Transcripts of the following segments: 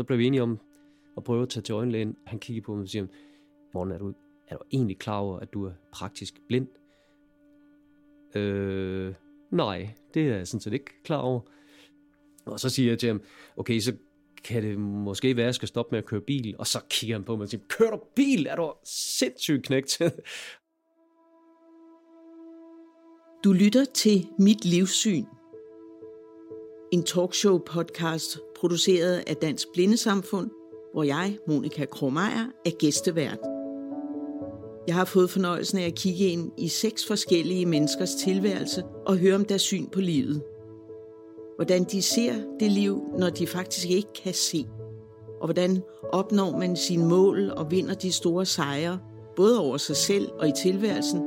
så blev vi enige om at prøve at tage til øjenlægen. Han kiggede på mig og siger, Morten, er du, er du egentlig klar over, at du er praktisk blind? Øh, nej, det er jeg sådan set ikke klar over. Og så siger jeg til ham, okay, så kan det måske være, at jeg skal stoppe med at køre bil? Og så kigger han på mig og siger, kører du bil? Er du sindssygt knægt? Du lytter til Mit Livssyn. En talkshow-podcast produceret af Dansk Blindesamfund, hvor jeg, Monika Kromeyer, er gæstevært. Jeg har fået fornøjelsen af at kigge ind i seks forskellige menneskers tilværelse og høre om deres syn på livet. Hvordan de ser det liv, når de faktisk ikke kan se. Og hvordan opnår man sine mål og vinder de store sejre, både over sig selv og i tilværelsen,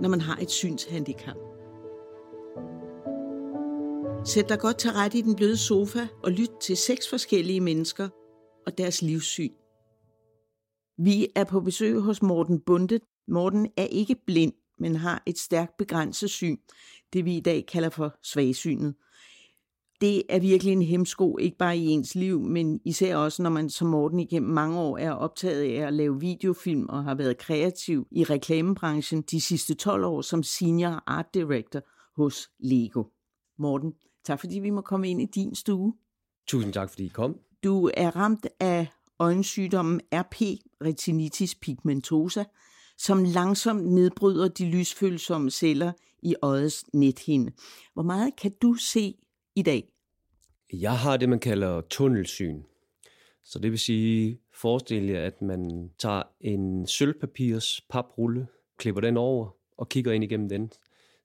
når man har et synshandicap. Sæt dig godt til rette i den bløde sofa og lyt til seks forskellige mennesker og deres livssyn. Vi er på besøg hos Morten Bunde. Morten er ikke blind, men har et stærkt begrænset syn, det vi i dag kalder for svagsynet. Det er virkelig en hemsko, ikke bare i ens liv, men især også, når man som Morten igennem mange år er optaget af at lave videofilm og har været kreativ i reklamebranchen de sidste 12 år som senior art director hos Lego. Morten, tak fordi vi må komme ind i din stue. Tusind tak, fordi I kom. Du er ramt af øjensygdommen RP, retinitis pigmentosa, som langsomt nedbryder de lysfølsomme celler i øjets nethinde. Hvor meget kan du se i dag? Jeg har det, man kalder tunnelsyn. Så det vil sige, forestil jer, at man tager en sølvpapirs paprulle, klipper den over og kigger ind igennem den.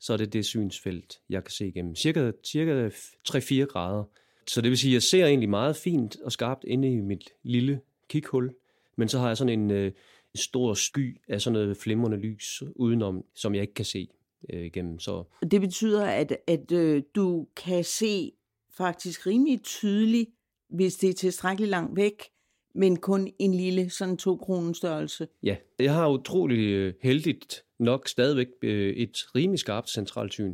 Så er det det synsfelt, jeg kan se igennem. Cirka, cirka 3-4 grader. Så det vil sige, at jeg ser egentlig meget fint og skarpt inde i mit lille kikhul, men så har jeg sådan en, øh, en stor sky af sådan noget flimrende lys udenom, som jeg ikke kan se øh, igennem. Så... Det betyder, at, at øh, du kan se faktisk rimelig tydeligt, hvis det er tilstrækkeligt langt væk, men kun en lille sådan to kroner størrelse. Ja, jeg har utrolig øh, heldigt nok stadigvæk øh, et rimelig skarpt centralt syn.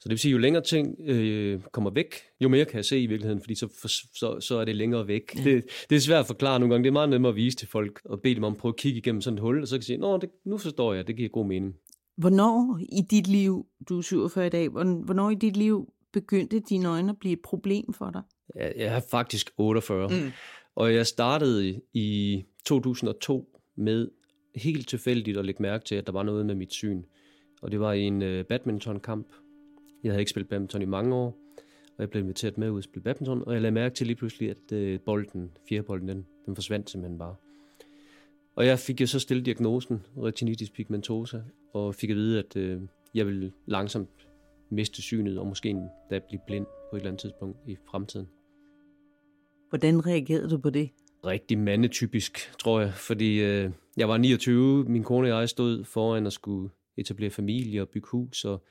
Så det vil sige, jo længere ting øh, kommer væk, jo mere kan jeg se i virkeligheden, fordi så, for, så, så er det længere væk. Ja. Det, det er svært at forklare nogle gange. Det er meget nemmere at vise til folk og bede dem om at prøve at kigge igennem sådan et hul, og så kan sige, Nå, det, nu forstår jeg, det giver god mening. Hvornår i dit liv, du er 47 i dag, hvornår i dit liv begyndte dine øjne at blive et problem for dig? Jeg, jeg er faktisk 48, mm og jeg startede i 2002 med helt tilfældigt at lægge mærke til, at der var noget med mit syn. Og det var i en øh, badmintonkamp. Jeg havde ikke spillet badminton i mange år, og jeg blev inviteret med ud at spille badminton, og jeg lagde mærke til lige pludselig, at øh, bolden, fjerbolden, den, den forsvandt simpelthen bare. Og jeg fik jo så stillet diagnosen, retinitis pigmentosa, og fik at vide, at øh, jeg ville langsomt miste synet, og måske endda blive blind på et eller andet tidspunkt i fremtiden. Hvordan reagerede du på det? Rigtig mandetypisk, tror jeg, fordi øh, jeg var 29, min kone og jeg stod foran at skulle etablere familie og bygge hus, og,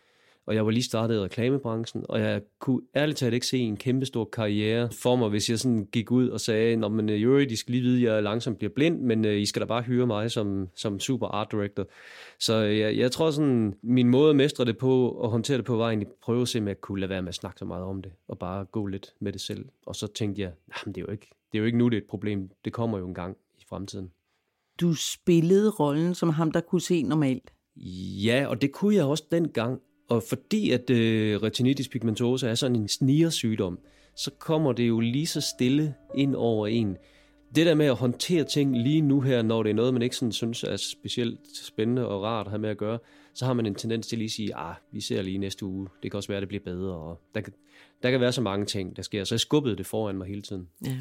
og jeg var lige startet i reklamebranchen, og jeg kunne ærligt talt ikke se en kæmpe stor karriere for mig, hvis jeg sådan gik ud og sagde, Nå, men øh, jo, I skal lige vide, at jeg langsomt bliver blind, men øh, I skal da bare hyre mig som, som super art director. Så jeg, jeg tror sådan, min måde at mestre det på og håndtere det på, var egentlig prøve at se, om jeg kunne lade være med at snakke så meget om det, og bare gå lidt med det selv. Og så tænkte jeg, det er jo ikke, det er jo ikke nu, det er et problem. Det kommer jo en gang i fremtiden. Du spillede rollen som ham, der kunne se normalt? Ja, og det kunne jeg også dengang. Og fordi at øh, retinitis pigmentosa er sådan en snigersygdom, så kommer det jo lige så stille ind over en. Det der med at håndtere ting lige nu her, når det er noget, man ikke sådan synes er specielt spændende og rart at have med at gøre, så har man en tendens til lige at sige, ah, vi ser lige næste uge, det kan også være, at det bliver bedre. Og der, kan, der kan være så mange ting, der sker. Så jeg skubbede det foran mig hele tiden. Ja.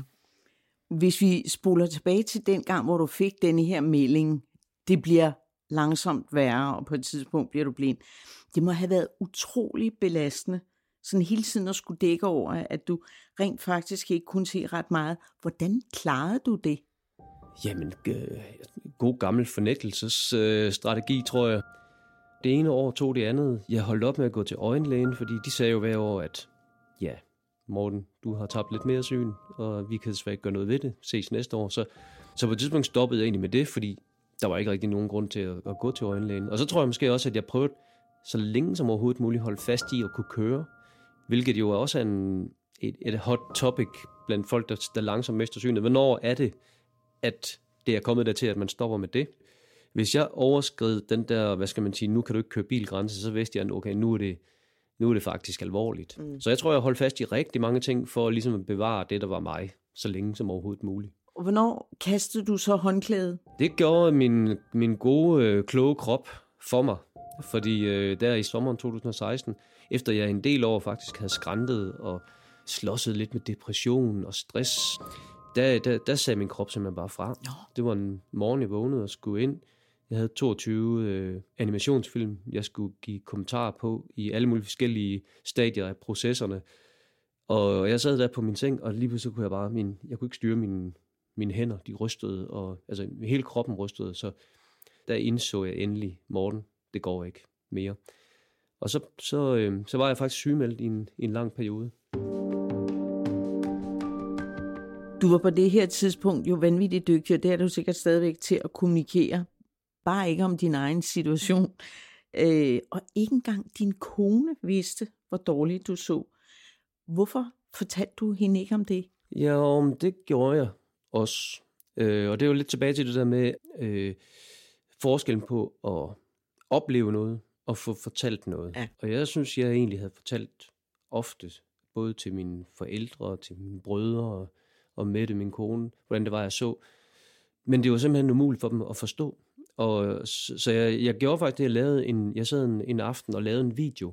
Hvis vi spoler tilbage til den gang, hvor du fik denne her melding, det bliver langsomt værre, og på et tidspunkt bliver du blind. Det må have været utrolig belastende, sådan hele tiden at skulle dække over, at du rent faktisk ikke kunne se ret meget. Hvordan klarede du det? Jamen, øh, god gammel fornægtelsesstrategi, øh, tror jeg. Det ene år tog det andet. Jeg holdt op med at gå til øjenlægen, fordi de sagde jo hver år, at ja, Morten, du har tabt lidt mere syn, og vi kan desværre ikke gøre noget ved det. Ses næste år. Så, så på et tidspunkt stoppede jeg egentlig med det, fordi der var ikke rigtig nogen grund til at, at gå til øjenlægen. Og så tror jeg måske også, at jeg prøvede så længe som overhovedet muligt holde fast i at kunne køre, hvilket jo også er en, et, et hot topic blandt folk, der, der langsomt mister synet. Hvornår er det, at det er kommet der til, at man stopper med det? Hvis jeg overskred den der, hvad skal man sige, nu kan du ikke køre bilgrænse, så vidste jeg, at okay, nu er det, nu er det faktisk alvorligt. Mm. Så jeg tror, jeg holdt fast i rigtig mange ting, for ligesom at bevare det, der var mig, så længe som overhovedet muligt. Og hvornår kastede du så håndklædet? Det gjorde min, min gode, øh, kloge krop for mig. Fordi øh, der i sommeren 2016, efter jeg en del år faktisk havde skræntet og slåsset lidt med depression og stress, der, der, der sagde min krop simpelthen bare fra. Nå. Det var en morgen, jeg vågnede og skulle ind. Jeg havde 22 øh, animationsfilm, jeg skulle give kommentarer på i alle mulige forskellige stadier af processerne. Og jeg sad der på min seng, og lige pludselig kunne jeg bare, min, jeg kunne ikke styre mine, mine hænder, de rystede, og altså hele kroppen rystede, så der indså jeg endelig, Morten, det går ikke mere. Og så, så, øh, så var jeg faktisk sygemeldt i en, i en lang periode. Du var på det her tidspunkt jo vanvittigt dygtig, og det er du sikkert stadigvæk til at kommunikere. Bare ikke om din egen situation. Øh, og ikke engang din kone vidste, hvor dårligt du så. Hvorfor fortalte du hende ikke om det? Ja, om det gjorde jeg også. Øh, og det er jo lidt tilbage til det der med øh, forskellen på at opleve noget og få fortalt noget. Ja. Og jeg synes, jeg egentlig havde fortalt ofte, både til mine forældre og til mine brødre og, og Mette, min kone, hvordan det var, jeg så. Men det var simpelthen umuligt for dem at forstå. Og så, så jeg, jeg gjorde faktisk det, jeg lavede en, jeg sad en, en aften og lavede en video,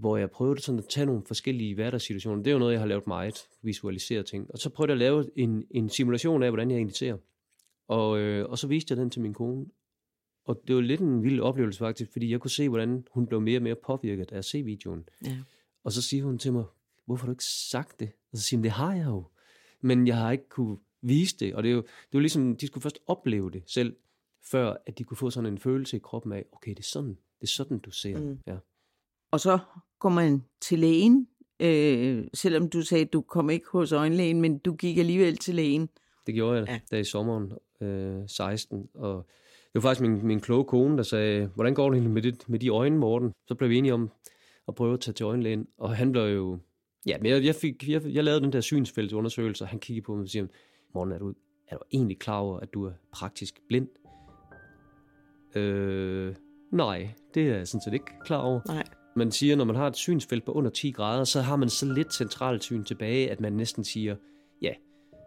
hvor jeg prøvede sådan at tage nogle forskellige hverdagssituationer. Det er jo noget, jeg har lavet meget, visualisere ting. Og så prøvede jeg at lave en, en simulation af, hvordan jeg egentlig ser. Og, øh, og så viste jeg den til min kone. Og det var lidt en vild oplevelse faktisk, fordi jeg kunne se, hvordan hun blev mere og mere påvirket af at se videoen. Ja. Og så siger hun til mig, hvorfor har du ikke sagt det? Og så siger hun, det har jeg jo. Men jeg har ikke kunne vise det. Og det er jo, det er jo ligesom, de skulle først opleve det selv, før at de kunne få sådan en følelse i kroppen af, okay, det er sådan, det er sådan du ser. Mm. Ja. Og så går man til lægen, øh, selvom du sagde, at du kom ikke hos øjenlægen, men du gik alligevel til lægen. Det gjorde jeg Ja. der i sommeren øh, 16, og det var faktisk min, min kloge kone, der sagde, hvordan går det med, det, med de øjne, Morten? Så blev vi enige om at prøve at tage til øjenlægen, og han blev jo... Ja, men jeg, jeg, fik, jeg, jeg lavede den der synsfeltsundersøgelse, og han kiggede på mig og siger, Morten, er du, er du egentlig klar over, at du er praktisk blind? Øh, nej, det er jeg sådan set ikke klar over. Nej. Man siger, når man har et synsfelt på under 10 grader, så har man så lidt centralt syn tilbage, at man næsten siger, ja,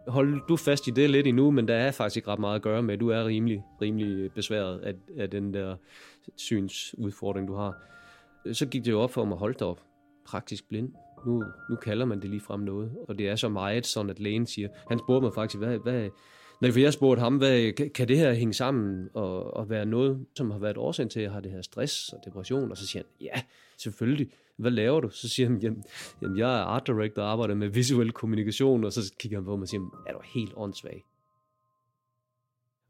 hold du fast i det lidt endnu, men der er faktisk ikke ret meget at gøre med. Du er rimelig, rimelig besværet af, af den der synsudfordring, du har. Så gik det jo op for mig, hold da op, praktisk blind. Nu, nu kalder man det lige frem noget, og det er så meget sådan, at lægen siger, han spurgte mig faktisk, hvad, hvad, Nej, for jeg spurgte ham, hvad, kan- det her hænge sammen og, og være noget, som har været årsagen til, at jeg har det her stress og depression? Og så siger han, ja, selvfølgelig. Hvad laver du? Så siger han, jamen, jamen jeg er art director og arbejder med visuel kommunikation. Og så kigger han på mig og siger, er du helt åndssvag?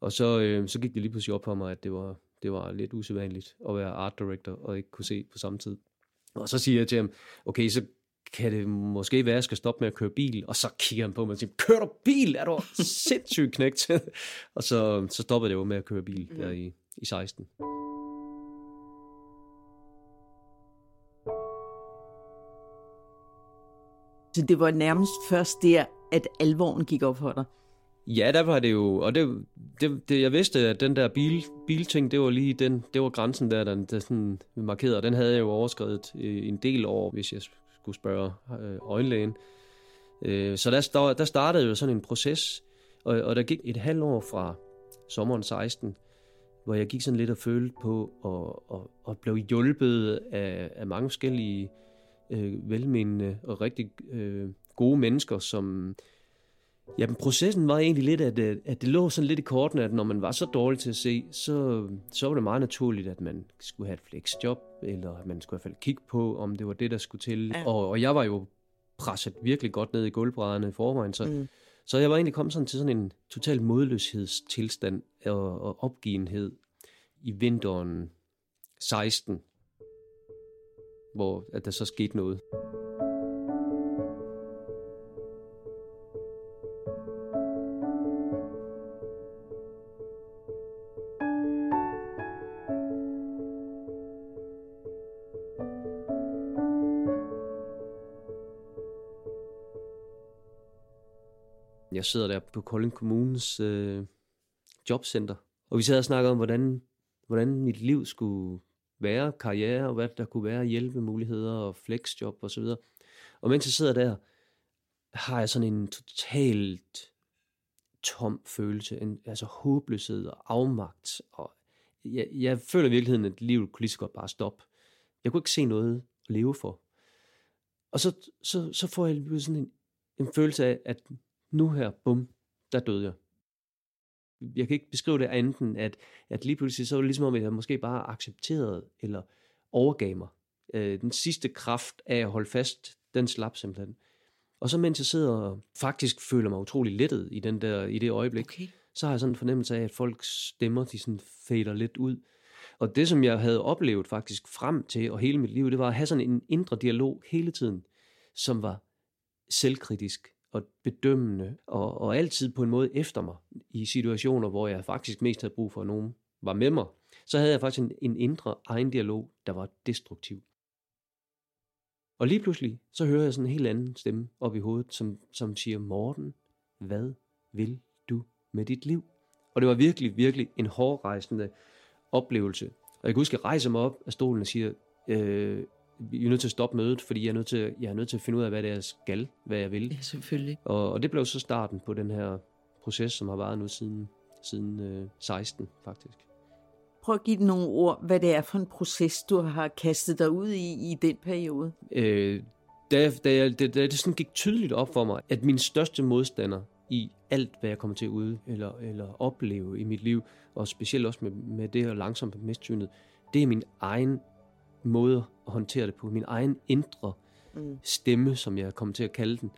Og så, øh, så gik det lige pludselig op for mig, at det var, det var lidt usædvanligt at være art director og ikke kunne se på samme tid. Og så siger jeg til ham, okay, så kan det måske være, at jeg skal stoppe med at køre bil? Og så kigger han på mig og siger, kører du bil? Er du sindssygt knægt? og så, så stoppede jeg jo med at køre bil der i, i 16. Så det var nærmest først der, at alvoren gik op for dig. Ja, der var det jo, og det, det, det, jeg vidste, at den der bil, bilting, det var lige den, det var grænsen der, den, der sådan markerede, og den havde jeg jo overskrevet øh, en del år, hvis jeg skulle spørge øh, øjenlægen. Øh, så der, der, der startede jo sådan en proces, og, og der gik et halvt år fra sommeren 16, hvor jeg gik sådan lidt og følte på, og, og, og blev hjulpet af, af mange forskellige øh, velmenende og rigtig øh, gode mennesker, som, Jamen, processen var egentlig lidt, at, øh, at det lå sådan lidt i kortene, at når man var så dårlig til at se, så, så var det meget naturligt, at man skulle have et flexjob, eller at man skulle i hvert fald kigge på, om det var det, der skulle til. Ja. Og, og jeg var jo presset virkelig godt ned i gulvbrædderne i forvejen, så, mm. så jeg var egentlig kommet sådan til sådan en total modløshedstilstand og, og opgivenhed i vinteren 16, hvor at der så skete noget. Jeg sidder der på Kolding Kommunes øh, jobcenter, og vi sad og snakkede om, hvordan, hvordan mit liv skulle være, karriere, og hvad der kunne være hjælpemuligheder og flexjob osv. Og, så videre. og mens jeg sidder der, har jeg sådan en totalt tom følelse, en, altså håbløshed og afmagt. Og jeg, jeg føler i virkeligheden, at livet kunne lige så godt bare stoppe. Jeg kunne ikke se noget at leve for. Og så, så, så får jeg sådan en, en følelse af, at nu her, bum, der døde jeg. Jeg kan ikke beskrive det andet at, at lige pludselig så var det ligesom om, at jeg måske bare accepterede eller overgav mig. Øh, den sidste kraft af at holde fast, den slap simpelthen. Og så mens jeg sidder og faktisk føler mig utrolig lettet i, den der, i det øjeblik, okay. så har jeg sådan en fornemmelse af, at folks stemmer, de sådan fader lidt ud. Og det, som jeg havde oplevet faktisk frem til og hele mit liv, det var at have sådan en indre dialog hele tiden, som var selvkritisk og bedømmende, og, og altid på en måde efter mig i situationer, hvor jeg faktisk mest havde brug for, at nogen var med mig. Så havde jeg faktisk en, en indre egen dialog, der var destruktiv. Og lige pludselig, så hører jeg sådan en helt anden stemme op i hovedet, som, som siger, Morten, hvad vil du med dit liv? Og det var virkelig, virkelig en hårdrejsende oplevelse. Og jeg kan huske, at jeg rejser mig op af stolen og siger, øh, vi er nødt til at stoppe mødet, fordi jeg er nødt til, jeg er nødt til at finde ud af, hvad det er, jeg skal, hvad jeg vil. Ja, selvfølgelig. Og, og det blev så starten på den her proces, som har varet nu siden, siden øh, 16 faktisk. Prøv at give nogle ord, hvad det er for en proces, du har kastet dig ud i i den periode. Øh, da, da, jeg, da, da det sådan gik tydeligt op for mig, at min største modstander i alt, hvad jeg kommer til at ud eller, eller opleve i mit liv, og specielt også med, med det her langsomt mistsynet, det er min egen måde at håndtere det på. Min egen indre mm. stemme, som jeg kommer til at kalde den.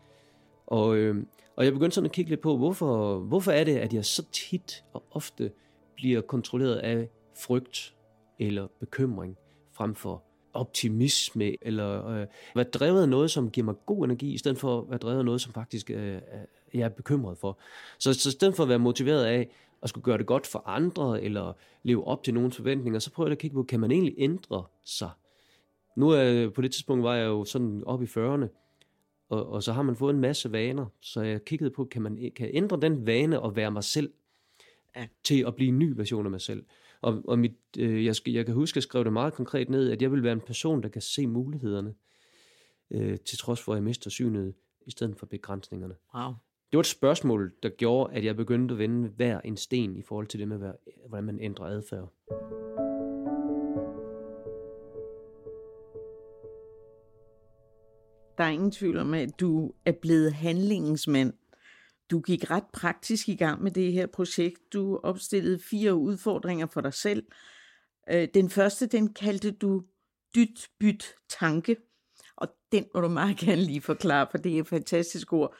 Og, øh, og jeg begyndte sådan at kigge lidt på, hvorfor, hvorfor er det, at jeg så tit og ofte bliver kontrolleret af frygt eller bekymring frem for optimisme, eller øh, være drevet af noget, som giver mig god energi, i stedet for at være drevet af noget, som faktisk øh, jeg er bekymret for. Så, så i stedet for at være motiveret af at skulle gøre det godt for andre, eller leve op til nogens forventninger, så prøver jeg at kigge på, kan man egentlig ændre sig? Nu er, på det tidspunkt var jeg jo sådan op i 40'erne, og, og så har man fået en masse vaner, så jeg kiggede på, kan man kan ændre den vane og være mig selv, ja. til at blive en ny version af mig selv. Og, og mit, øh, jeg, jeg kan huske, at jeg skrev det meget konkret ned, at jeg vil være en person, der kan se mulighederne, øh, til trods for, at jeg mister synet, i stedet for begrænsningerne. Wow. Det var et spørgsmål, der gjorde, at jeg begyndte at vende hver en sten i forhold til det med, hvordan man ændrer adfærd. Der er ingen tvivl om, at du er blevet handlingens mand. Du gik ret praktisk i gang med det her projekt. Du opstillede fire udfordringer for dig selv. Øh, den første, den kaldte du dyt, byt, tanke. Og den må du meget gerne lige forklare, for det er et fantastisk ord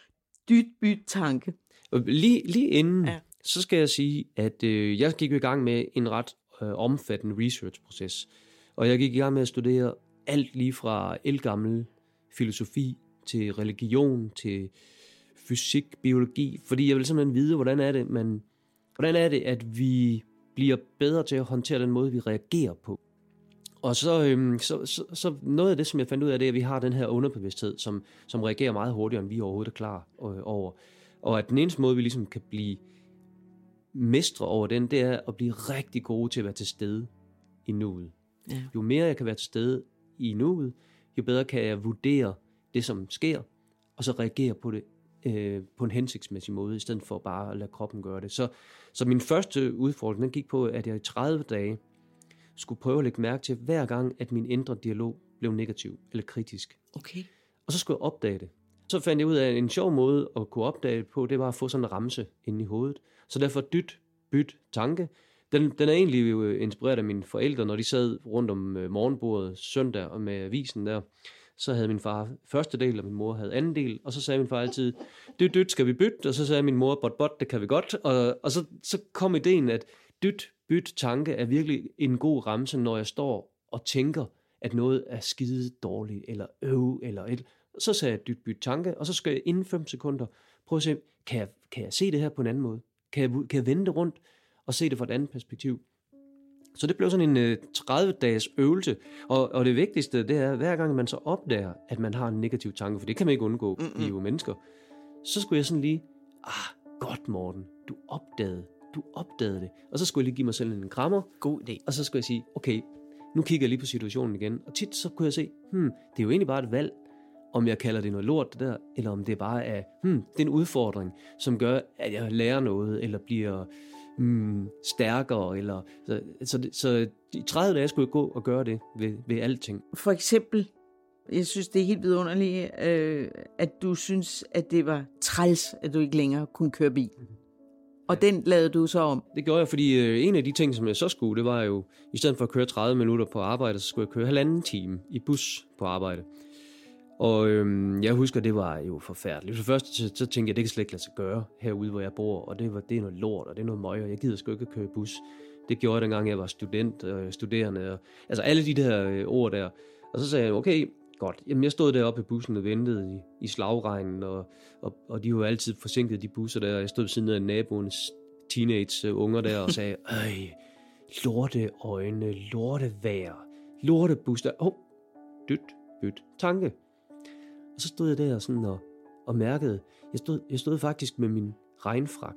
dyt byt tanke. Lige, lige inden, ja. så skal jeg sige, at øh, jeg gik i gang med en ret øh, omfattende research-proces. Og jeg gik i gang med at studere alt lige fra elgammel filosofi til religion til fysik, biologi, fordi jeg vil simpelthen vide, hvordan er det, man, hvordan er det, at vi bliver bedre til at håndtere den måde, vi reagerer på. Og så, øhm, så, så, så noget af det, som jeg fandt ud af, det er, at vi har den her underbevidsthed, som, som reagerer meget hurtigere, end vi overhovedet er klar øh, over. Og at den eneste måde, vi ligesom kan blive mestre over den, det er at blive rigtig gode til at være til stede i nuet. Ja. Jo mere jeg kan være til stede i nuet, jo bedre kan jeg vurdere det, som sker, og så reagere på det øh, på en hensigtsmæssig måde, i stedet for bare at lade kroppen gøre det. Så, så min første udfordring, den gik på, at jeg i 30 dage skulle prøve at lægge mærke til hver gang, at min indre dialog blev negativ eller kritisk. Okay. Og så skulle jeg opdage det. Så fandt jeg ud af, at en sjov måde at kunne opdage det på, det var at få sådan en ramse inde i hovedet. Så derfor dyt, byt, tanke. Den, den er egentlig jo inspireret af mine forældre, når de sad rundt om øh, morgenbordet søndag og med avisen der. Så havde min far første del, og min mor havde anden del, og så sagde min far altid, dyt, dyt, skal vi bytte? Og så sagde min mor, bot, bot, det kan vi godt. Og, og så, så kom ideen, at dyt, byt tanke er virkelig en god ramse, når jeg står og tænker, at noget er skide dårligt, eller øv, eller et. Så sagde jeg dyt, byt tanke, og så skal jeg inden 5 sekunder prøve at se, kan jeg, kan jeg se det her på en anden måde? Kan jeg, kan jeg vende det rundt og se det fra et andet perspektiv? Så det blev sådan en 30-dages øh, øvelse, og, og det vigtigste, det er, hver gang man så opdager, at man har en negativ tanke, for det kan man ikke undgå, mm-hmm. vi er jo mennesker, så skulle jeg sådan lige, ah, godt, Morten. Du opdagede, du opdagede det. Og så skulle jeg lige give mig selv en krammer, God idé. og så skulle jeg sige, okay, nu kigger jeg lige på situationen igen. Og tit så kunne jeg se, hmm, det er jo egentlig bare et valg, om jeg kalder det noget lort det der, eller om det bare er, hmm, det er en udfordring, som gør, at jeg lærer noget, eller bliver hmm, stærkere, eller, så, så, så i 30 dage skulle jeg gå og gøre det ved, ved alting. For eksempel, jeg synes, det er helt vidunderligt, øh, at du synes, at det var træls, at du ikke længere kunne køre bil. Og den lavede du så om. Det gjorde jeg, fordi øh, en af de ting, som jeg så skulle, det var jo, i stedet for at køre 30 minutter på arbejde, så skulle jeg køre halvanden time i bus på arbejde. Og øhm, jeg husker, det var jo forfærdeligt. For det første, så, så tænkte jeg, det kan slet ikke lade sig gøre herude, hvor jeg bor, og det, var, det er noget lort, og det er noget møg, og jeg gider sgu ikke at køre bus. Det gjorde jeg, dengang jeg var student og studerende, og, altså alle de der øh, ord der. Og så sagde jeg, okay, godt. Jamen, jeg stod deroppe i bussen og ventede i, i slagregnen, og, og, og de var altid forsinket, de busser der, og jeg stod ved siden af naboens teenage øh, unger der og sagde, øj, lorte øjne, lorte vejr, lorte bus der. Hov, dyt, byt, tanke. Og så stod jeg der sådan og, og mærkede, jeg stod, jeg stod faktisk med min regnfrak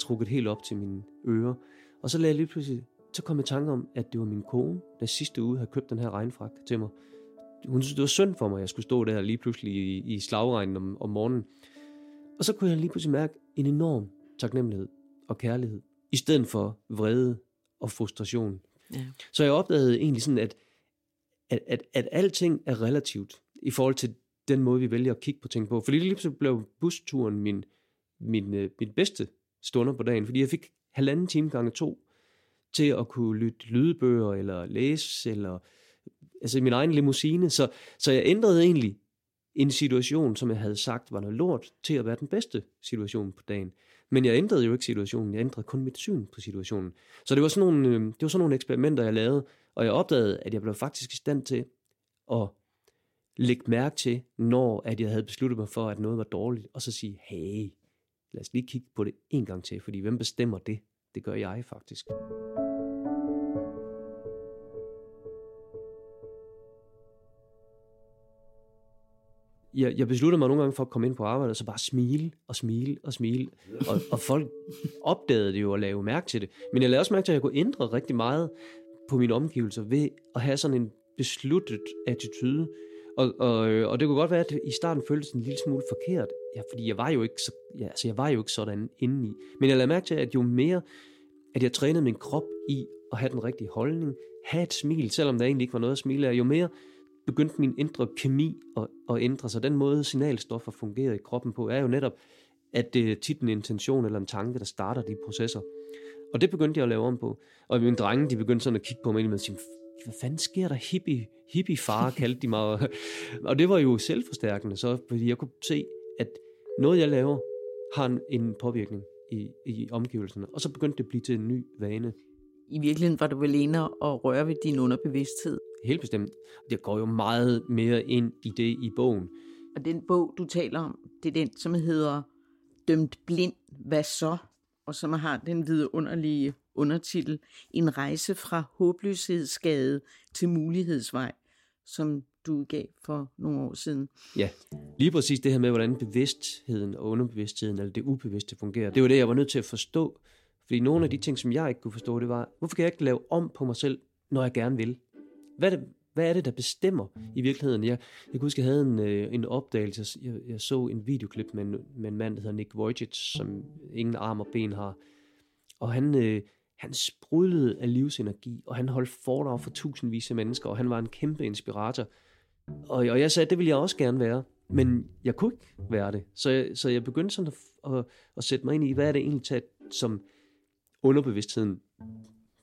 trukket helt op til mine ører. Og så lagde jeg lige pludselig, så kom jeg tanke om, at det var min kone, der sidste uge havde købt den her regnfrak til mig. Hun synes, det var synd for mig, at jeg skulle stå der lige pludselig i, i slagregnen om, om morgenen. Og så kunne jeg lige pludselig mærke en enorm taknemmelighed og kærlighed, i stedet for vrede og frustration. Ja. Så jeg opdagede egentlig sådan, at, at, at, at alting er relativt i forhold til den måde, vi vælger at kigge på ting på. Fordi lige pludselig blev busturen min, min, øh, min bedste stunder på dagen, fordi jeg fik halvanden time gange to til at kunne lytte lydbøger, eller læse, eller altså i min egen limousine. Så, så jeg ændrede egentlig en situation, som jeg havde sagt var noget lort, til at være den bedste situation på dagen. Men jeg ændrede jo ikke situationen, jeg ændrede kun mit syn på situationen. Så det var sådan nogle, øh, det var sådan nogle eksperimenter, jeg lavede, og jeg opdagede, at jeg blev faktisk i stand til at lægge mærke til, når at jeg havde besluttet mig for, at noget var dårligt, og så sige, hey, lad os lige kigge på det en gang til, fordi hvem bestemmer det? Det gør jeg faktisk. jeg, jeg besluttede mig nogle gange for at komme ind på arbejde, og så bare smile og smile og smile. Og, og folk opdagede det jo og lave mærke til det. Men jeg lavede også mærke til, at jeg kunne ændre rigtig meget på mine omgivelser ved at have sådan en besluttet attitude. Og, og, øh, og det kunne godt være, at i starten føltes en lille smule forkert, ja, fordi jeg var jo ikke, så, ja, altså jeg var jo ikke sådan indeni. Men jeg lavede mærke til, at jo mere, at jeg trænede min krop i at have den rigtige holdning, have et smil, selvom der egentlig ikke var noget at smile af, jo mere begyndte min indre kemi at, at ændre sig. Den måde signalstoffer fungerer i kroppen på, er jo netop, at det er tit en intention eller en tanke, der starter de processer. Og det begyndte jeg at lave om på. Og mine drenge, de begyndte sådan at kigge på mig og sige, hvad fanden sker der? Hippie, hippie far kaldte de mig. og det var jo selvforstærkende, så, fordi jeg kunne se, at noget jeg laver, har en, en påvirkning i, i omgivelserne. Og så begyndte det at blive til en ny vane. I virkeligheden var du vel inde og røre ved din underbevidsthed. Helt bestemt. Det går jo meget mere ind i det i bogen. Og den bog, du taler om, det er den, som hedder Dømt blind, hvad så? Og som har den vidunderlige undertitel En rejse fra håbløshedsskade til mulighedsvej, som du udgav for nogle år siden. Ja, lige præcis det her med, hvordan bevidstheden og underbevidstheden, eller det ubevidste fungerer. Det var det, jeg var nødt til at forstå. Fordi nogle af de ting, som jeg ikke kunne forstå, det var, hvorfor kan jeg ikke lave om på mig selv, når jeg gerne vil? Hvad er det, hvad er det der bestemmer i virkeligheden? Jeg, jeg kan huske, jeg havde en, øh, en opdagelse. Jeg, jeg så en videoklip med en, med en mand, der hedder Nick Wojcic, som ingen arm og ben har. Og han, øh, han sprudlede af livsenergi, og han holdt foredrag for tusindvis af mennesker, og han var en kæmpe inspirator. Og, og jeg sagde, at det ville jeg også gerne være, men jeg kunne ikke være det. Så jeg, så jeg begyndte sådan at, at, at sætte mig ind i, hvad er det egentlig taget, som underbevidstheden,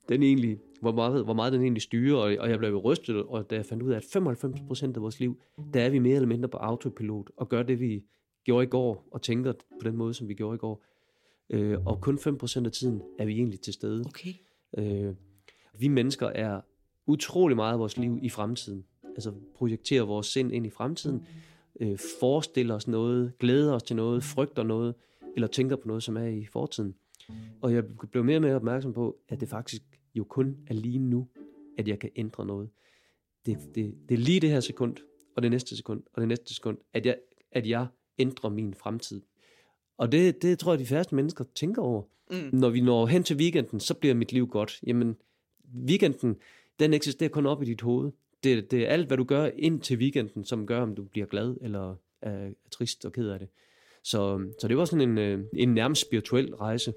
den egentlig, hvor meget, hvor meget den egentlig styrer, og, og jeg blev rystet, og da jeg fandt ud af, at 95% af vores liv, der er vi mere eller mindre på autopilot, og gør det, vi gjorde i går, og tænker på den måde, som vi gjorde i går. Øh, og kun 5% af tiden er vi egentlig til stede. Okay. Øh, vi mennesker er utrolig meget af vores liv i fremtiden. Altså projekterer vores sind ind i fremtiden, øh, forestiller os noget, glæder os til noget, frygter noget, eller tænker på noget, som er i fortiden. Og jeg blev mere og mere opmærksom på, at det faktisk jo kun er lige nu, at jeg kan ændre noget. Det, det, det er lige det her sekund, og det næste sekund, og det næste sekund, at jeg, at jeg ændrer min fremtid. Og det, det tror jeg, de færreste mennesker tænker over. Mm. Når vi når hen til weekenden, så bliver mit liv godt. Jamen, weekenden, den eksisterer kun op i dit hoved. Det, det er alt, hvad du gør ind til weekenden, som gør, om du bliver glad eller er, er trist og ked af det. Så, så det var sådan en, øh, en nærmest spirituel rejse.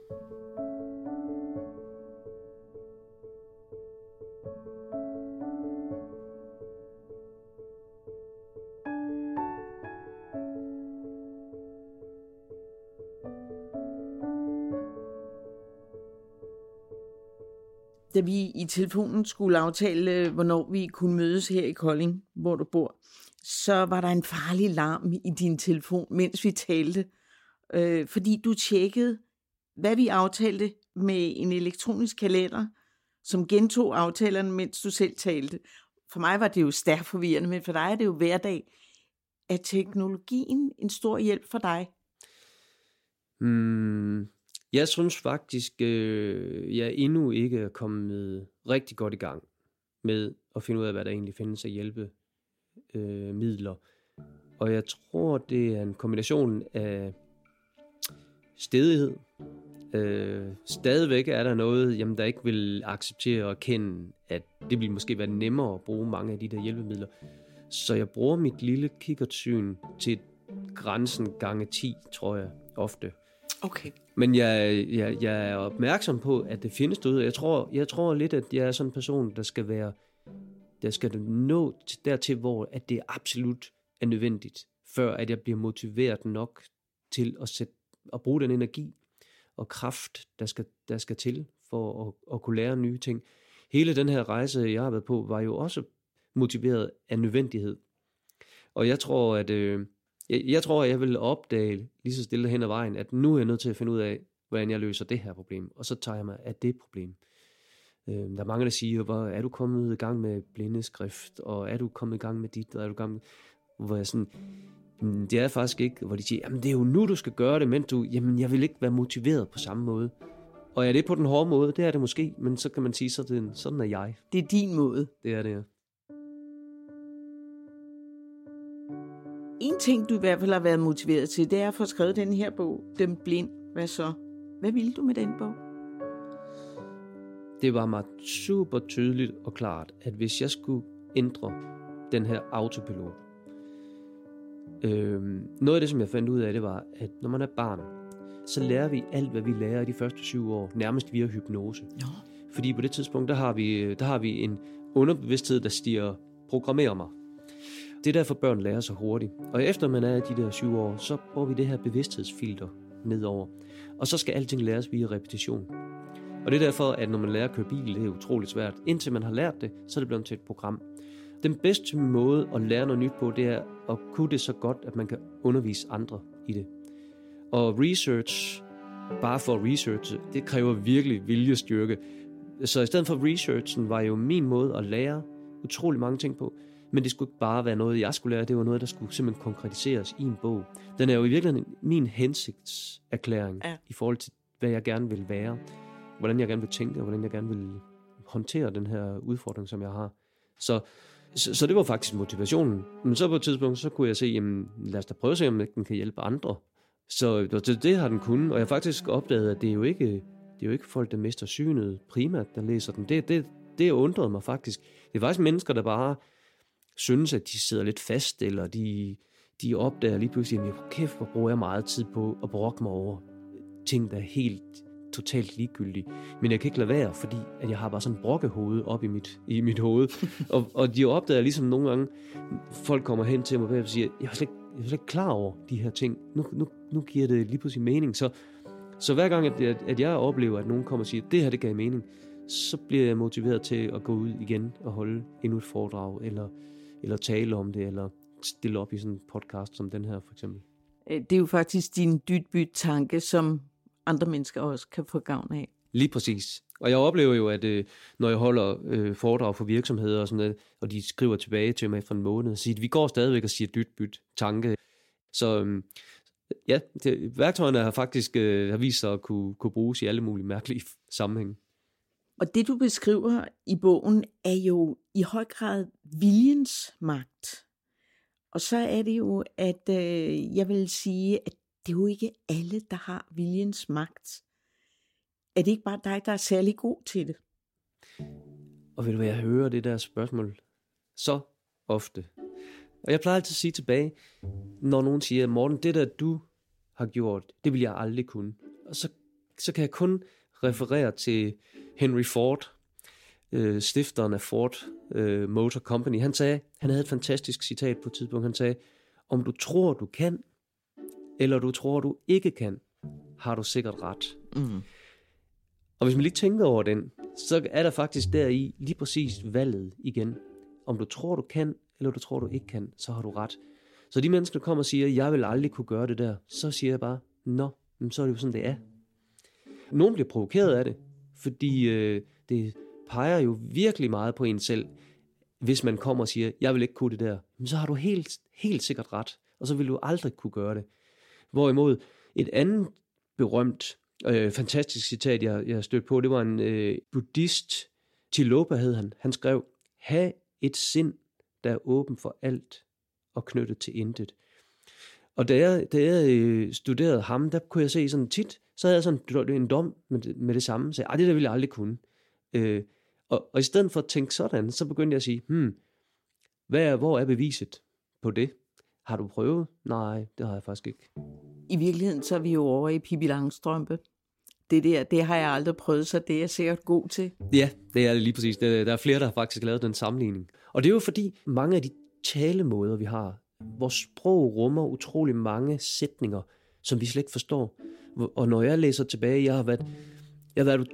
Da vi i telefonen skulle aftale, hvornår vi kunne mødes her i Kolding, hvor du bor, så var der en farlig larm i din telefon, mens vi talte. Øh, fordi du tjekkede, hvad vi aftalte med en elektronisk kalender, som gentog aftalerne, mens du selv talte. For mig var det jo stærkt forvirrende, men for dig er det jo hverdag. Er teknologien en stor hjælp for dig? Mm, jeg synes faktisk, øh, jeg endnu ikke er kommet rigtig godt i gang med at finde ud af, hvad der egentlig findes af hjælpemidler. Øh, midler. og jeg tror, det er en kombination af stedighed. Øh, stadigvæk er der noget, jamen, der ikke vil acceptere og kende, at det vil måske være nemmere at bruge mange af de der hjælpemidler. Så jeg bruger mit lille kikkertsyn til grænsen gange 10, tror jeg, ofte. Okay. Men jeg, jeg, jeg er opmærksom på, at det findes derude. Jeg tror, jeg tror lidt, at jeg er sådan en person, der skal være, der skal nå dertil, hvor at det absolut er nødvendigt, før at jeg bliver motiveret nok til at, sætte, at bruge den energi og kraft, der skal, der skal til for at, at kunne lære nye ting. Hele den her rejse, jeg har været på, var jo også motiveret af nødvendighed. Og jeg tror, at øh, jeg, jeg tror, at jeg vil opdage lige så stille hen ad vejen, at nu er jeg nødt til at finde ud af, hvordan jeg løser det her problem. Og så tager jeg mig af det problem. Øh, der er mange, der siger, hvor er du kommet i gang med blindeskrift, og er du kommet i gang med dit, og er du i gang med... Hvor jeg sådan, mm, det er faktisk ikke, hvor de siger, jamen det er jo nu, du skal gøre det, men du, jamen jeg vil ikke være motiveret på samme måde. Og er det på den hårde måde? Det er det måske, men så kan man sige, så det, sådan er jeg. Det er din måde. Det er det, ja. En ting, du i hvert fald har været motiveret til, det er at få skrevet den her bog, Dem Blind. Hvad så? Hvad ville du med den bog? Det var mig super tydeligt og klart, at hvis jeg skulle ændre den her autopilot, øh, noget af det, som jeg fandt ud af, det var, at når man er barn, så lærer vi alt, hvad vi lærer i de første syv år, nærmest via hypnose. Ja. Fordi på det tidspunkt, der har vi, der har vi en underbevidsthed, der stiger, programmerer mig. Det er derfor, børn lærer så hurtigt. Og efter man er de der syv år, så får vi det her bevidsthedsfilter nedover. Og så skal alting læres via repetition. Og det er derfor, at når man lærer at køre bil, det er utroligt svært. Indtil man har lært det, så er det blevet til et program. Den bedste måde at lære noget nyt på, det er at kunne det så godt, at man kan undervise andre i det. Og research, bare for research, det kræver virkelig viljestyrke. Så i stedet for researchen var jo min måde at lære utrolig mange ting på. Men det skulle ikke bare være noget, jeg skulle lære. Det var noget, der skulle simpelthen konkretiseres i en bog. Den er jo i virkeligheden min hensigtserklæring ja. i forhold til, hvad jeg gerne vil være. Hvordan jeg gerne vil tænke, og hvordan jeg gerne vil håndtere den her udfordring, som jeg har. Så, så, så det var faktisk motivationen. Men så på et tidspunkt, så kunne jeg se, jamen, lad os da prøve at se, om den kan hjælpe andre. Så det, det har den kunnet, og jeg har faktisk opdaget, at det er jo ikke, det er jo ikke folk, der mister synet primært, der læser den. Det, det, det undrede mig faktisk. Det er faktisk mennesker, der bare synes, at de sidder lidt fast, eller de, de opdager lige pludselig, at kæft, hvor bruger jeg meget tid på at brokke mig over ting, der er helt totalt ligegyldige. Men jeg kan ikke lade være, fordi at jeg har bare sådan en brokkehoved op i mit, i mit hoved. og, og de opdager ligesom nogle gange, folk kommer hen til mig og siger, jeg er slet, jeg er slet ikke klar over de her ting. Nu, nu, nu giver det lige pludselig mening. Så, så hver gang, at, at jeg oplever, at nogen kommer og siger, det her det gav mening, så bliver jeg motiveret til at gå ud igen og holde endnu et foredrag, eller eller tale om det, eller stille op i sådan en podcast som den her for eksempel. Øh, det er jo faktisk din dybbyt-tanke, som andre mennesker også kan få gavn af. Lige præcis. Og jeg oplever jo, at øh, når jeg holder øh, foredrag for virksomheder og sådan noget, og de skriver tilbage til mig efter en måned, og siger, at vi går stadigvæk og siger dyt byt tanke. Så øh, ja, det, værktøjerne har faktisk øh, har vist sig at kunne, kunne bruges i alle mulige mærkelige sammenhænge. Og det du beskriver i bogen er jo i høj grad viljens magt. Og så er det jo, at øh, jeg vil sige, at det er jo ikke alle, der har viljens magt. Er det ikke bare dig, der er særlig god til det? Og ved du hvad, jeg hører det der spørgsmål så ofte. Og jeg plejer altid at sige tilbage, når nogen siger, Morten, det der du har gjort, det vil jeg aldrig kunne. Og så, så kan jeg kun referere til Henry Ford, øh, stifteren af Ford øh, Motor Company. Han sagde, han havde et fantastisk citat på et tidspunkt, han sagde, om du tror, du kan, eller du tror, du ikke kan, har du sikkert ret. Mm. Og hvis man lige tænker over den, så er der faktisk der i lige præcis valget igen. Om du tror, du kan, eller du tror, du ikke kan, så har du ret. Så de mennesker, der kommer og siger, jeg vil aldrig kunne gøre det der, så siger jeg bare, nå, så er det jo sådan, det er. Nogen bliver provokeret af det, fordi øh, det peger jo virkelig meget på en selv, hvis man kommer og siger, jeg vil ikke kunne det der, men så har du helt, helt sikkert ret, og så vil du aldrig kunne gøre det. Hvorimod et andet berømt, øh, fantastisk citat, jeg, jeg stødte på, det var en øh, buddhist, Tilopa hed han, han skrev, have et sind, der er åben for alt og knyttet til intet. Og da jeg, da jeg øh, studerede ham, der kunne jeg se sådan tit, så havde jeg sådan en dom med det, med det samme, så jeg, det der ville jeg aldrig kunne. Øh, og, og i stedet for at tænke sådan, så begyndte jeg at sige, hmm, hvad er, hvor er beviset på det? Har du prøvet? Nej, det har jeg faktisk ikke. I virkeligheden så er vi jo over i Pippi Langstrømpe. Det der, det har jeg aldrig prøvet, så det er jeg sikkert god til. Ja, det er det lige præcis. Der er flere, der har faktisk lavet den sammenligning. Og det er jo fordi, mange af de talemåder, vi har, vores sprog rummer utrolig mange sætninger, som vi slet ikke forstår. Og når jeg læser tilbage, jeg har været, jeg har været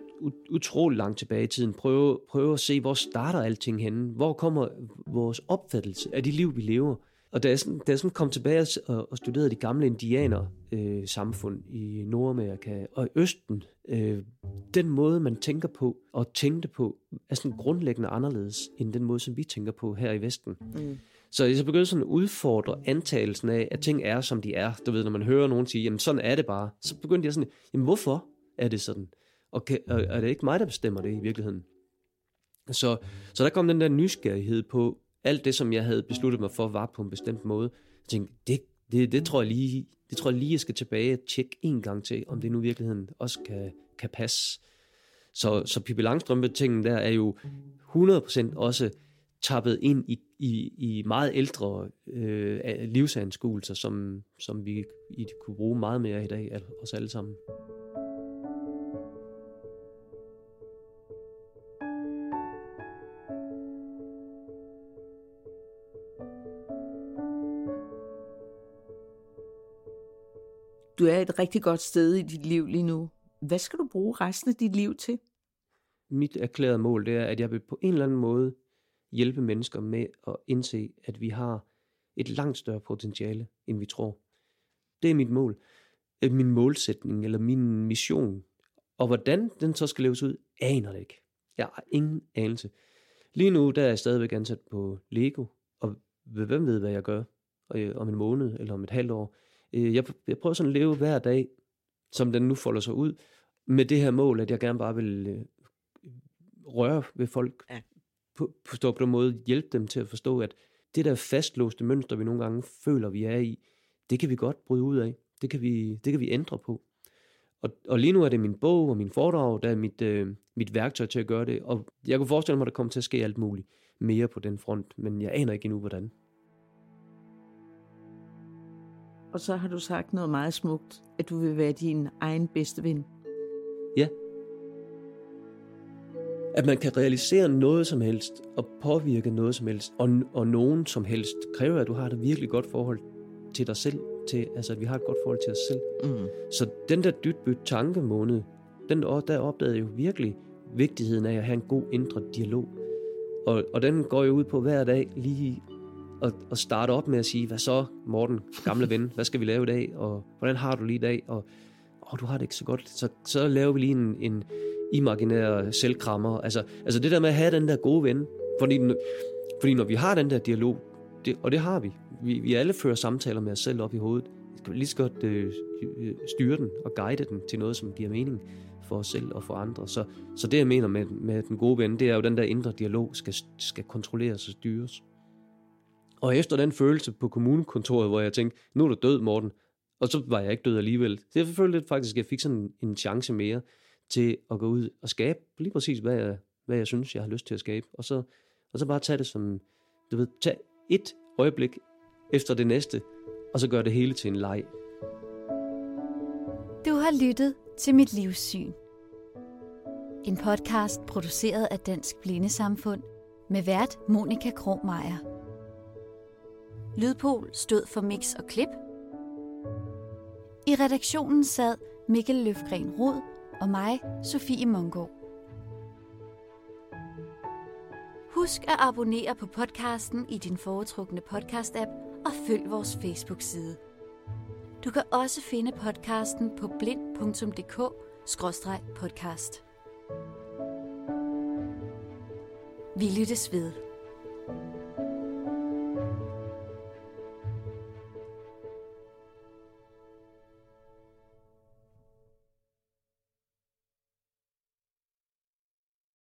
utrolig langt tilbage i tiden, prøve, prøve at se, hvor starter alting henne? Hvor kommer vores opfattelse af de liv, vi lever? Og da jeg, sådan, da jeg sådan kom tilbage og, og studerede de gamle indianer øh, samfund i Nordamerika og i Østen, øh, den måde, man tænker på og tænkte på, er sådan grundlæggende anderledes end den måde, som vi tænker på her i Vesten. Mm. Så jeg så begyndte sådan at udfordre antagelsen af, at ting er, som de er. Du ved, når man hører nogen sige, jamen sådan er det bare. Så begyndte jeg sådan, jamen hvorfor er det sådan? Og, kan, og er det ikke mig, der bestemmer det i virkeligheden? Så, så der kom den der nysgerrighed på, alt det, som jeg havde besluttet mig for, var på en bestemt måde. Jeg tænkte, det, det, det, tror jeg lige, det tror jeg lige, jeg skal tilbage og tjekke en gang til, om det nu i virkeligheden også kan, kan passe. Så, så Pippi Langstrømpe-tingen der er jo 100% også tappet ind i, i, i meget ældre øh, livsanskuelser, som, som vi i, kunne bruge meget mere i dag, os alle sammen. Du er et rigtig godt sted i dit liv lige nu. Hvad skal du bruge resten af dit liv til? Mit erklærede mål det er, at jeg vil på en eller anden måde hjælpe mennesker med at indse, at vi har et langt større potentiale, end vi tror. Det er mit mål. Øh, min målsætning, eller min mission. Og hvordan den så skal leves ud, aner det ikke. Jeg har ingen anelse. Lige nu der er jeg stadigvæk ansat på Lego, og hvem ved, hvad jeg gør øh, om en måned eller om et halvt år. Øh, jeg, jeg prøver sådan at leve hver dag, som den nu folder sig ud, med det her mål, at jeg gerne bare vil røre ved folk, ja på, på, på den måde hjælpe dem til at forstå, at det der fastlåste mønster, vi nogle gange føler, vi er i, det kan vi godt bryde ud af. Det kan vi, det kan vi ændre på. Og, og lige nu er det min bog og min foredrag, der er mit, øh, mit værktøj til at gøre det. Og jeg kunne forestille mig, at der kommer til at ske alt muligt mere på den front, men jeg aner ikke endnu, hvordan. Og så har du sagt noget meget smukt, at du vil være din egen bedste ven. At man kan realisere noget som helst, og påvirke noget som helst, og, og nogen som helst, kræver, at du har et virkelig godt forhold til dig selv, til, altså at vi har et godt forhold til os selv. Mm. Så den der dybbyt tankemåned, den, der opdagede jeg jo virkelig vigtigheden af at have en god indre dialog. Og, og den går jo ud på hver dag lige at, at starte op med at sige, hvad så, Morten, gamle ven, hvad skal vi lave i dag, og hvordan har du lige i dag, og oh, du har det ikke så godt, så, så laver vi lige en, en imaginære selvkrammer. Altså, altså det der med at have den der gode ven, fordi, fordi når vi har den der dialog, det, og det har vi, vi, vi alle fører samtaler med os selv op i hovedet, skal lige så godt øh, styre den og guide den til noget, som giver mening for os selv og for andre. Så, så det, jeg mener med, med den gode ven, det er jo den der indre dialog skal, skal kontrolleres og styres. Og efter den følelse på kommunekontoret, hvor jeg tænkte, nu er du død, Morten, Og så var jeg ikke død alligevel. Det er selvfølgelig faktisk, at jeg fik sådan en chance mere til at gå ud og skabe lige præcis, hvad jeg, hvad jeg synes, jeg har lyst til at skabe. Og så, og så bare tage det som, du ved, tage et øjeblik efter det næste, og så gøre det hele til en leg. Du har lyttet til Mit Livssyn. En podcast produceret af Dansk Blindesamfund med vært Monika Krohmeier. Lydpol stod for mix og klip. I redaktionen sad Mikkel Løfgren Rod og mig, Sofie Mongo. Husk at abonnere på podcasten i din foretrukne podcast-app og følg vores Facebook-side. Du kan også finde podcasten på blind.dk-podcast. Vi lyttes ved.